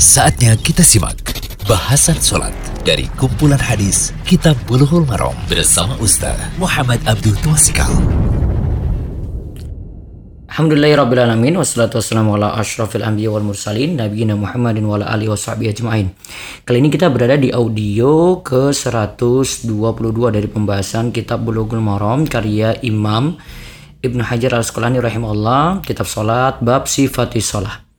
Saatnya kita simak bahasan sholat dari kumpulan hadis Kitab Bulughul Maram bersama Ustaz Muhammad Abdul Twasikal. Alhamdulillahirrabbilalamin Wassalatu wassalamu ala ashrafil anbiya wal mursalin Nabiyina Muhammadin wa ala alihi wa ajma'in. Kali ini kita berada di audio ke 122 dari pembahasan kitab Bulughul Maram Karya Imam Ibnu Hajar al-Asqalani rahimahullah. Kitab Salat Bab Sifati Salah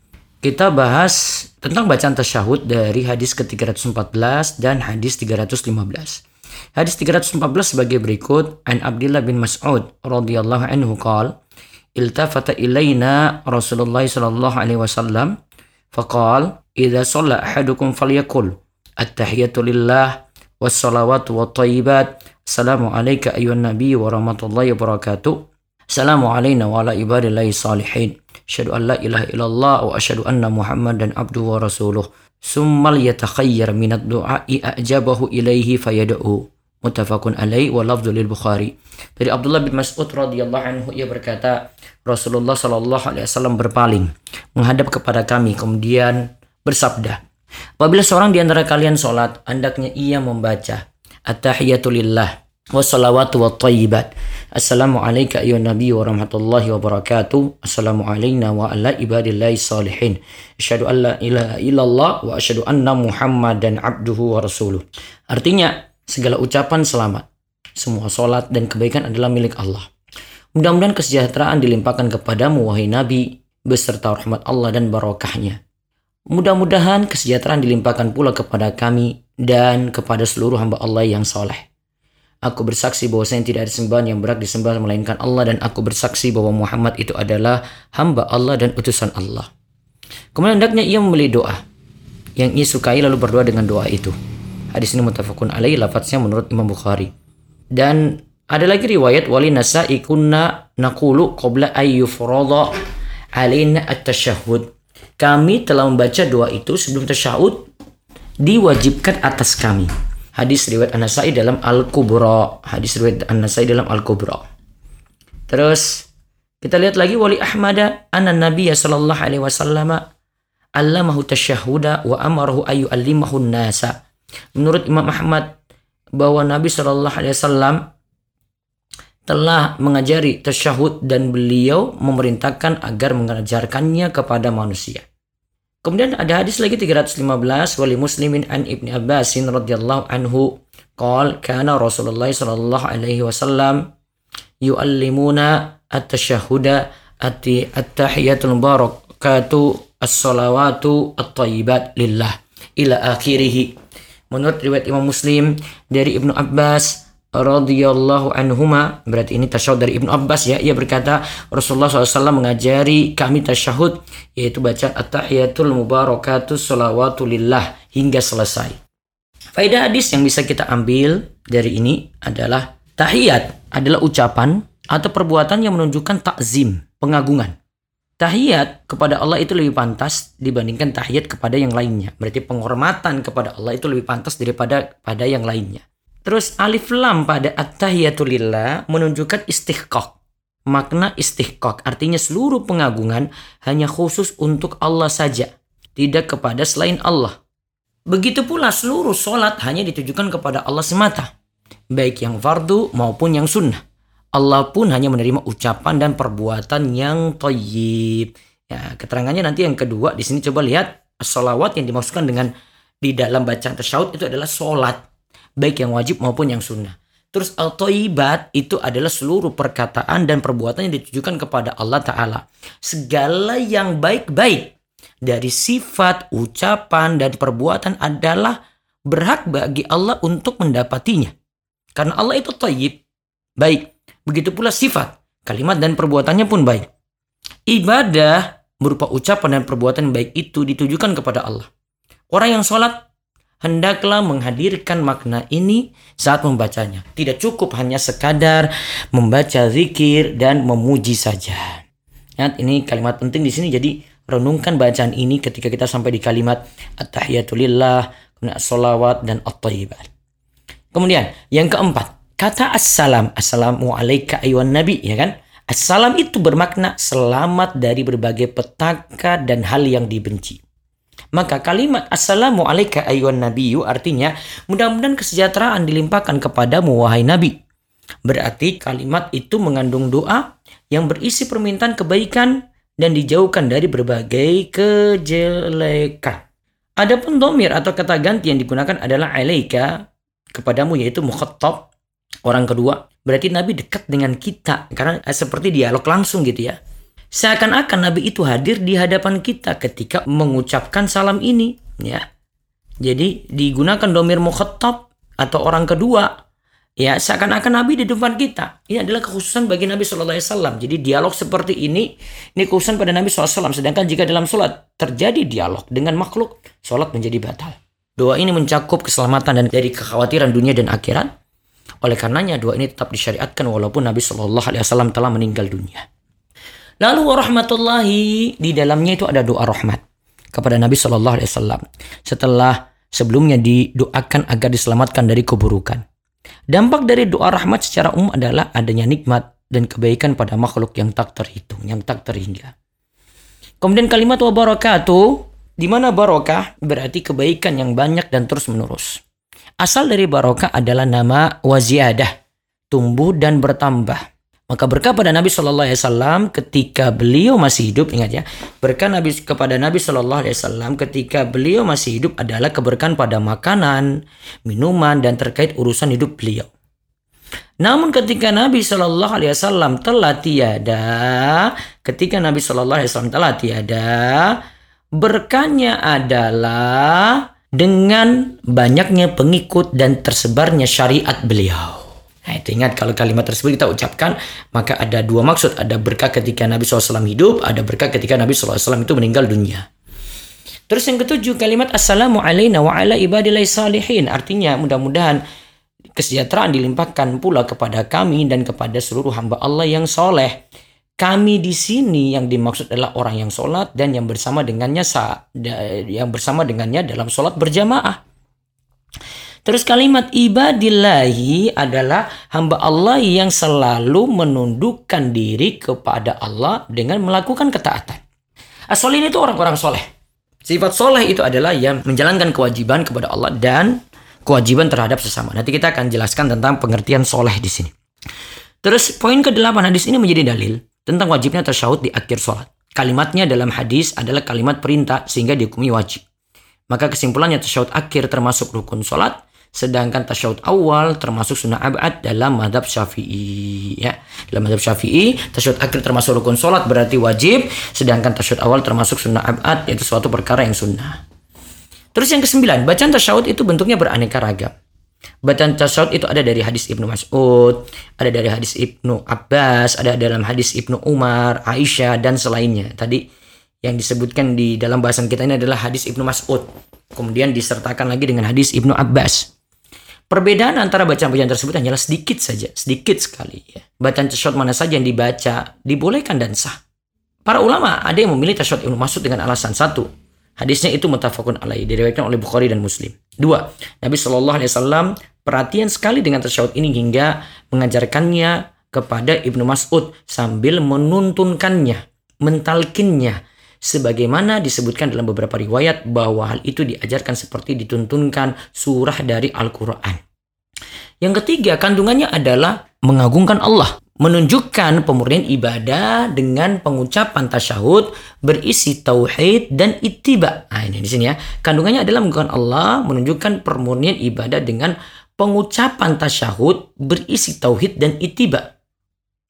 Kita bahas tentang bacaan tasyahud dari hadis ke-314 dan hadis 315 Hadis 314 sebagai berikut. An Abdullah bin Mas'ud radhiyallahu anhu qala iltafata ilaina Rasulullah sallallahu alaihi wasallam. Faqal idza shalla ahadukum falyakul. At-tahiyatu lillah was-salawatu wat-thayyibat assalamu alayka ayyuhan nabiy wa rahmatullahi wa barakatuh. Assalamu alayna wa ala ibadillahi salihin asyhadu an la ilaha illallah wa asyhadu anna muhammadan abduhu wa rasuluh summal yatakhayyar min ad-du'a'i a'jabahu ilaihi fayad'u Muttafaqun alaih wa lafdhu lil Bukhari. Dari Abdullah bin Mas'ud radhiyallahu anhu ia berkata, Rasulullah shallallahu alaihi wasallam berpaling menghadap kepada kami kemudian bersabda, Apabila seorang di antara kalian sholat, hendaknya ia membaca At-tahiyatu lillah wassalawatu wa tayyibat. Assalamu alayka ayyuhan nabi wa rahmatullahi wa barakatuh. Assalamu wa ala ibadillahi salihin. Asyhadu an la ilaha illallah wa asyhadu anna Muhammadan abduhu wa rasuluh. Artinya, segala ucapan selamat, semua sholat dan kebaikan adalah milik Allah. Mudah-mudahan kesejahteraan dilimpahkan kepadamu wahai Nabi beserta rahmat Allah dan barokahnya. Mudah-mudahan kesejahteraan dilimpahkan pula kepada kami dan kepada seluruh hamba Allah yang soleh. Aku bersaksi bahwa saya tidak ada sembahan yang berat disembah melainkan Allah dan aku bersaksi bahwa Muhammad itu adalah hamba Allah dan utusan Allah. Kemudian hendaknya ia membeli doa yang ia sukai lalu berdoa dengan doa itu. Hadis ini mutafakun alaih lafadznya menurut Imam Bukhari. Dan ada lagi riwayat wali nasa'i kunna naqulu qabla ayyufrada alaina at-tasyahud. Kami telah membaca doa itu sebelum tasyahud diwajibkan atas kami. Hadis riwayat An-Nasai dalam Al-Kubra. Hadis riwayat An-Nasai dalam Al-Kubra. Terus kita lihat lagi wali Ahmad anna Nabi sallallahu alaihi wasallam allamahu tasyahuda wa amarahu ayu allimahu nasa. Menurut Imam Ahmad bahwa Nabi sallallahu alaihi wasallam telah mengajari tasyahud dan beliau memerintahkan agar mengajarkannya kepada manusia. Kemudian ada hadis lagi 315 wali muslimin an ibni Abbasin radhiyallahu anhu qal kana Rasulullah sallallahu alaihi wasallam yuallimuna at-tashahhuda ati at-tahiyatul barakatu as-salawatu at-tayyibat lillah ila akhirih. Menurut riwayat Imam Muslim dari Ibnu Abbas radhiyallahu anhuma. Berarti ini tasyahud dari Ibnu Abbas ya. Ia berkata Rasulullah SAW mengajari kami tasyahud yaitu baca at-tahiyatul mubarakatus salawatu lillah hingga selesai. Faedah hadis yang bisa kita ambil dari ini adalah tahiyat adalah ucapan atau perbuatan yang menunjukkan takzim pengagungan. Tahiyat kepada Allah itu lebih pantas dibandingkan tahiyat kepada yang lainnya. Berarti penghormatan kepada Allah itu lebih pantas daripada pada yang lainnya Terus alif lam pada at-tahiyatulillah menunjukkan istihqaq. Makna istihqaq artinya seluruh pengagungan hanya khusus untuk Allah saja, tidak kepada selain Allah. Begitu pula seluruh solat hanya ditujukan kepada Allah semata, baik yang fardu maupun yang sunnah. Allah pun hanya menerima ucapan dan perbuatan yang toyib. Ya, keterangannya nanti yang kedua di sini coba lihat salawat yang dimaksudkan dengan di dalam bacaan tasyahud itu adalah solat baik yang wajib maupun yang sunnah. Terus al-toibat itu adalah seluruh perkataan dan perbuatan yang ditujukan kepada Allah Ta'ala. Segala yang baik-baik dari sifat, ucapan, dan perbuatan adalah berhak bagi Allah untuk mendapatinya. Karena Allah itu toyib, baik. Begitu pula sifat, kalimat dan perbuatannya pun baik. Ibadah berupa ucapan dan perbuatan baik itu ditujukan kepada Allah. Orang yang sholat hendaklah menghadirkan makna ini saat membacanya. Tidak cukup hanya sekadar membaca zikir dan memuji saja. Ya, ini kalimat penting di sini jadi renungkan bacaan ini ketika kita sampai di kalimat at-tahiyatulillah, salawat dan at-tayyibat. Kemudian yang keempat, kata assalam, assalamu alayka ayuhan nabi, ya kan? Assalam itu bermakna selamat dari berbagai petaka dan hal yang dibenci. Maka kalimat Assalamu alaika ayuhan nabiyyu artinya mudah-mudahan kesejahteraan dilimpahkan kepadamu wahai nabi. Berarti kalimat itu mengandung doa yang berisi permintaan kebaikan dan dijauhkan dari berbagai kejelekan. Adapun domir atau kata ganti yang digunakan adalah alaika kepadamu yaitu mukhattab orang kedua. Berarti Nabi dekat dengan kita karena seperti dialog langsung gitu ya. Seakan-akan Nabi itu hadir di hadapan kita ketika mengucapkan salam ini, ya. Jadi digunakan domir mukhatab atau orang kedua, ya seakan-akan Nabi di depan kita. Ini adalah kekhususan bagi Nabi Shallallahu Alaihi Wasallam. Jadi dialog seperti ini, ini kekhususan pada Nabi SAW. Sedangkan jika dalam sholat terjadi dialog dengan makhluk, sholat menjadi batal. Doa ini mencakup keselamatan dan dari kekhawatiran dunia dan akhirat. Oleh karenanya doa ini tetap disyariatkan walaupun Nabi Shallallahu Alaihi Wasallam telah meninggal dunia. Lalu warahmatullahi di dalamnya itu ada doa rahmat kepada Nabi Shallallahu Alaihi Wasallam setelah sebelumnya didoakan agar diselamatkan dari keburukan. Dampak dari doa rahmat secara umum adalah adanya nikmat dan kebaikan pada makhluk yang tak terhitung, yang tak terhingga. Kemudian kalimat wa barakatuh, di mana barokah berarti kebaikan yang banyak dan terus menerus. Asal dari barokah adalah nama waziyadah, tumbuh dan bertambah. Maka berkah pada Nabi Shallallahu Alaihi Wasallam ketika beliau masih hidup, ingat ya, berkah Nabi kepada Nabi Shallallahu Alaihi Wasallam ketika beliau masih hidup adalah keberkahan pada makanan, minuman dan terkait urusan hidup beliau. Namun ketika Nabi Shallallahu Alaihi Wasallam telah tiada, ketika Nabi Shallallahu Alaihi Wasallam telah tiada, berkahnya adalah dengan banyaknya pengikut dan tersebarnya syariat beliau. Nah itu ingat kalau kalimat tersebut kita ucapkan maka ada dua maksud. Ada berkah ketika Nabi SAW hidup, ada berkah ketika Nabi SAW itu meninggal dunia. Terus yang ketujuh kalimat Assalamu alayna wa ala ibadillah salihin. Artinya mudah-mudahan kesejahteraan dilimpahkan pula kepada kami dan kepada seluruh hamba Allah yang soleh. Kami di sini yang dimaksud adalah orang yang sholat dan yang bersama dengannya yang bersama dengannya dalam sholat berjamaah. Terus kalimat ibadillahi adalah hamba Allah yang selalu menundukkan diri kepada Allah dengan melakukan ketaatan. Asolihin itu orang-orang soleh. Sifat soleh itu adalah yang menjalankan kewajiban kepada Allah dan kewajiban terhadap sesama. Nanti kita akan jelaskan tentang pengertian soleh di sini. Terus poin ke-8 hadis ini menjadi dalil tentang wajibnya tasyahud di akhir sholat. Kalimatnya dalam hadis adalah kalimat perintah sehingga dihukumi wajib. Maka kesimpulannya tasyahud akhir termasuk rukun sholat Sedangkan tasyahud awal termasuk sunnah abad dalam madhab syafi'i. Ya. Dalam madhab syafi'i, tasyahud akhir termasuk rukun sholat berarti wajib. Sedangkan tasyahud awal termasuk sunnah abad yaitu suatu perkara yang sunnah. Terus yang kesembilan, bacaan tasyahud itu bentuknya beraneka ragam. Bacaan tasyahud itu ada dari hadis Ibnu Mas'ud, ada dari hadis Ibnu Abbas, ada dalam hadis Ibnu Umar, Aisyah, dan selainnya. Tadi yang disebutkan di dalam bahasan kita ini adalah hadis Ibnu Mas'ud. Kemudian disertakan lagi dengan hadis Ibnu Abbas. Perbedaan antara bacaan-bacaan tersebut hanyalah sedikit saja, sedikit sekali. Ya. Bacaan tasyahud mana saja yang dibaca dibolehkan dan sah. Para ulama ada yang memilih tasyahud Ibnu Mas'ud dengan alasan satu. Hadisnya itu mutafakun alaih, diriwayatkan oleh Bukhari dan Muslim. Dua, Nabi Shallallahu Alaihi Wasallam perhatian sekali dengan tasyahud ini hingga mengajarkannya kepada Ibnu Mas'ud sambil menuntunkannya, mentalkinnya, sebagaimana disebutkan dalam beberapa riwayat bahwa hal itu diajarkan seperti dituntunkan surah dari Al-Quran. Yang ketiga, kandungannya adalah mengagungkan Allah, menunjukkan pemurnian ibadah dengan pengucapan tasyahud berisi tauhid dan ittiba. Nah, ini di sini ya. Kandungannya adalah mengagungkan Allah, menunjukkan pemurnian ibadah dengan pengucapan tasyahud berisi tauhid dan ittiba.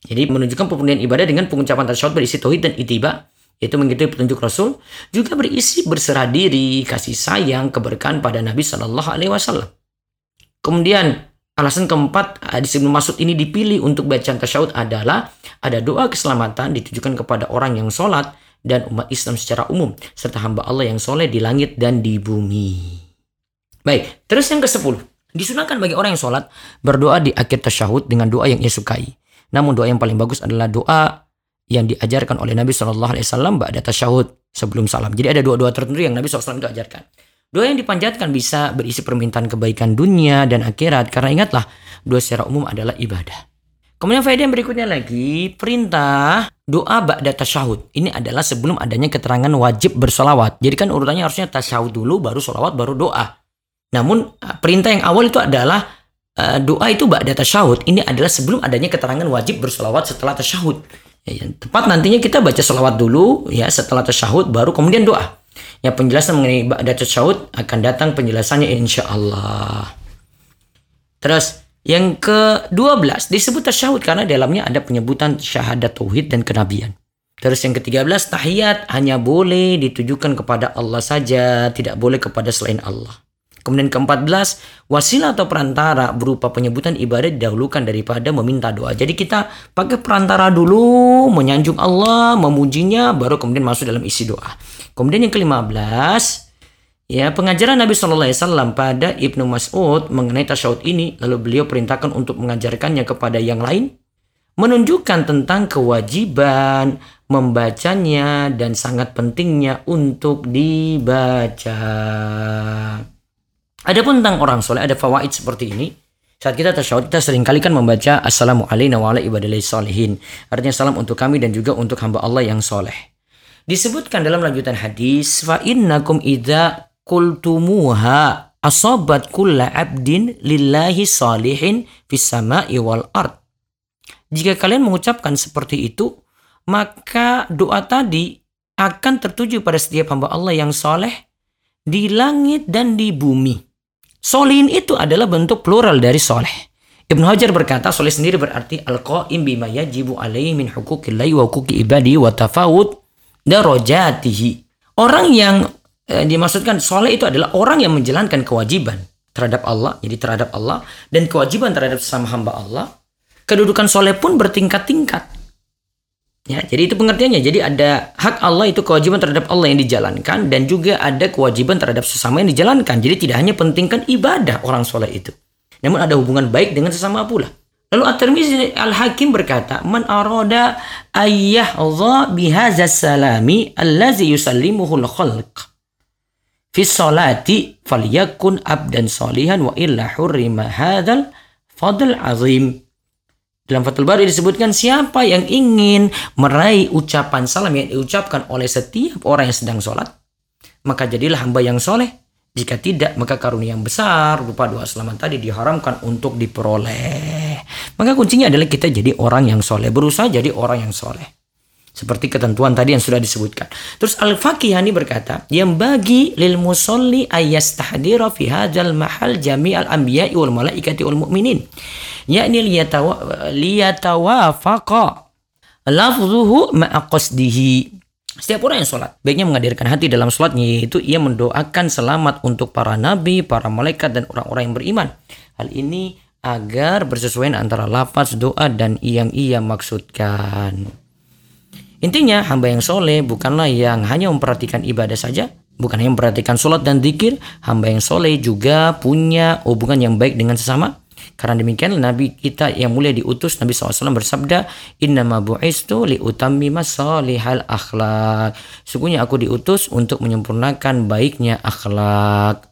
Jadi menunjukkan pemurnian ibadah dengan pengucapan tasyahud berisi tauhid dan ittiba yaitu mengikuti petunjuk Rasul, juga berisi berserah diri, kasih sayang, keberkahan pada Nabi Shallallahu Alaihi Wasallam. Kemudian alasan keempat hadis Ibnu Mas'ud ini dipilih untuk bacaan tasyahud adalah ada doa keselamatan ditujukan kepada orang yang sholat dan umat Islam secara umum serta hamba Allah yang soleh di langit dan di bumi. Baik, terus yang ke-10. Disunahkan bagi orang yang sholat berdoa di akhir tasyahud dengan doa yang ia sukai. Namun doa yang paling bagus adalah doa yang diajarkan oleh Nabi Shallallahu Alaihi Wasallam ba'da tasyahud sebelum salam. Jadi ada dua-dua tertentu yang Nabi SAW itu ajarkan. Doa yang dipanjatkan bisa berisi permintaan kebaikan dunia dan akhirat karena ingatlah doa secara umum adalah ibadah. Kemudian faedah yang berikutnya lagi, perintah doa ba'da tasyahud. Ini adalah sebelum adanya keterangan wajib bersolawat. Jadi kan urutannya harusnya tasyahud dulu, baru solawat, baru doa. Namun eh, perintah yang awal itu adalah uh, doa itu ba'da tasyahud. Ini adalah sebelum adanya keterangan wajib bersolawat setelah tasyahud. Ya, tepat nantinya kita baca solawat dulu, ya setelah tasyahud, baru kemudian doa. Ya penjelasan mengenai ba'da tasyahud akan datang penjelasannya insya Allah. Terus yang ke-12 disebut tasyahud karena dalamnya ada penyebutan syahadat tauhid dan kenabian. Terus yang ke-13 tahiyat hanya boleh ditujukan kepada Allah saja, tidak boleh kepada selain Allah. Kemudian ke-14, wasilah atau perantara berupa penyebutan ibadah didahulukan daripada meminta doa. Jadi kita pakai perantara dulu, menyanjung Allah, memujinya, baru kemudian masuk dalam isi doa. Kemudian yang ke-15, Ya, pengajaran Nabi Wasallam pada Ibnu Mas'ud mengenai tasyahud ini, lalu beliau perintahkan untuk mengajarkannya kepada yang lain, menunjukkan tentang kewajiban membacanya dan sangat pentingnya untuk dibaca. Adapun tentang orang soleh ada fawaid seperti ini. Saat kita tasyahud kita sering kali kan membaca Assalamualaikum warahmatullahi wabarakatuh. Artinya salam untuk kami dan juga untuk hamba Allah yang soleh. Disebutkan dalam lanjutan hadis, fa innakum kultumuha asobat kulla abdin lillahi salihin fis sama'i wal. Jika kalian mengucapkan seperti itu, maka doa tadi akan tertuju pada setiap hamba Allah yang soleh di langit dan di bumi. Solihin itu adalah bentuk plural dari soleh. Ibnu Hajar berkata, soleh sendiri berarti al-qa'im bima yajibu alaihi min hukukillahi wa hukuki ibadi wa tafawud darajatihi. Orang yang eh, dimaksudkan soleh itu adalah orang yang menjalankan kewajiban terhadap Allah, jadi terhadap Allah dan kewajiban terhadap sesama hamba Allah. Kedudukan soleh pun bertingkat-tingkat. Ya, jadi itu pengertiannya. Jadi ada hak Allah itu kewajiban terhadap Allah yang dijalankan dan juga ada kewajiban terhadap sesama yang dijalankan. Jadi tidak hanya pentingkan ibadah orang soleh itu. Namun ada hubungan baik dengan sesama pula. Lalu At-Tirmizi Al-Hakim berkata, "Man arada ayyahza bihadza salami allazi yusallimuhu al-khalq." fi salati falyakun abdan salihan wa illa hurrima hadzal fadl azim. Dalam Fathul Bari disebutkan siapa yang ingin meraih ucapan salam yang diucapkan oleh setiap orang yang sedang sholat, maka jadilah hamba yang soleh. Jika tidak, maka karunia yang besar berupa doa selamat tadi diharamkan untuk diperoleh. Maka kuncinya adalah kita jadi orang yang soleh, berusaha jadi orang yang soleh. Seperti ketentuan tadi yang sudah disebutkan. Terus Al-Fakihani berkata, yang bagi lil musolli ayyastahdira fi hadzal mahal jami'al anbiya'i wal malaikati wal mu'minin. Yakni liyatawafaqa lafzuhu ma'a qasdihi. Setiap orang yang sholat, baiknya menghadirkan hati dalam sholatnya, yaitu ia mendoakan selamat untuk para nabi, para malaikat, dan orang-orang yang beriman. Hal ini agar bersesuaian antara lafaz doa dan yang ia maksudkan. Intinya hamba yang soleh bukanlah yang hanya memperhatikan ibadah saja, bukan hanya memperhatikan sholat dan zikir, hamba yang soleh juga punya hubungan yang baik dengan sesama. Karena demikian Nabi kita yang mulia diutus Nabi SAW bersabda Inna ma bu'istu li utammima salihal akhlak Sungguhnya aku diutus untuk menyempurnakan baiknya akhlak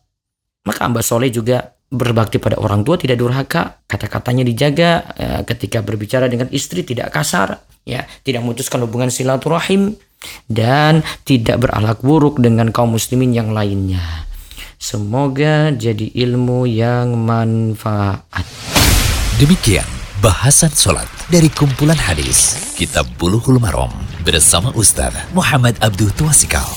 Maka hamba soleh juga berbakti pada orang tua tidak durhaka kata-katanya dijaga eh, ketika berbicara dengan istri tidak kasar ya tidak memutuskan hubungan silaturahim dan tidak berakhlak buruk dengan kaum muslimin yang lainnya. Semoga jadi ilmu yang manfaat. Demikian bahasan sholat dari kumpulan hadis kitab bulughul maram bersama Ustaz Muhammad Abdul Tuasikal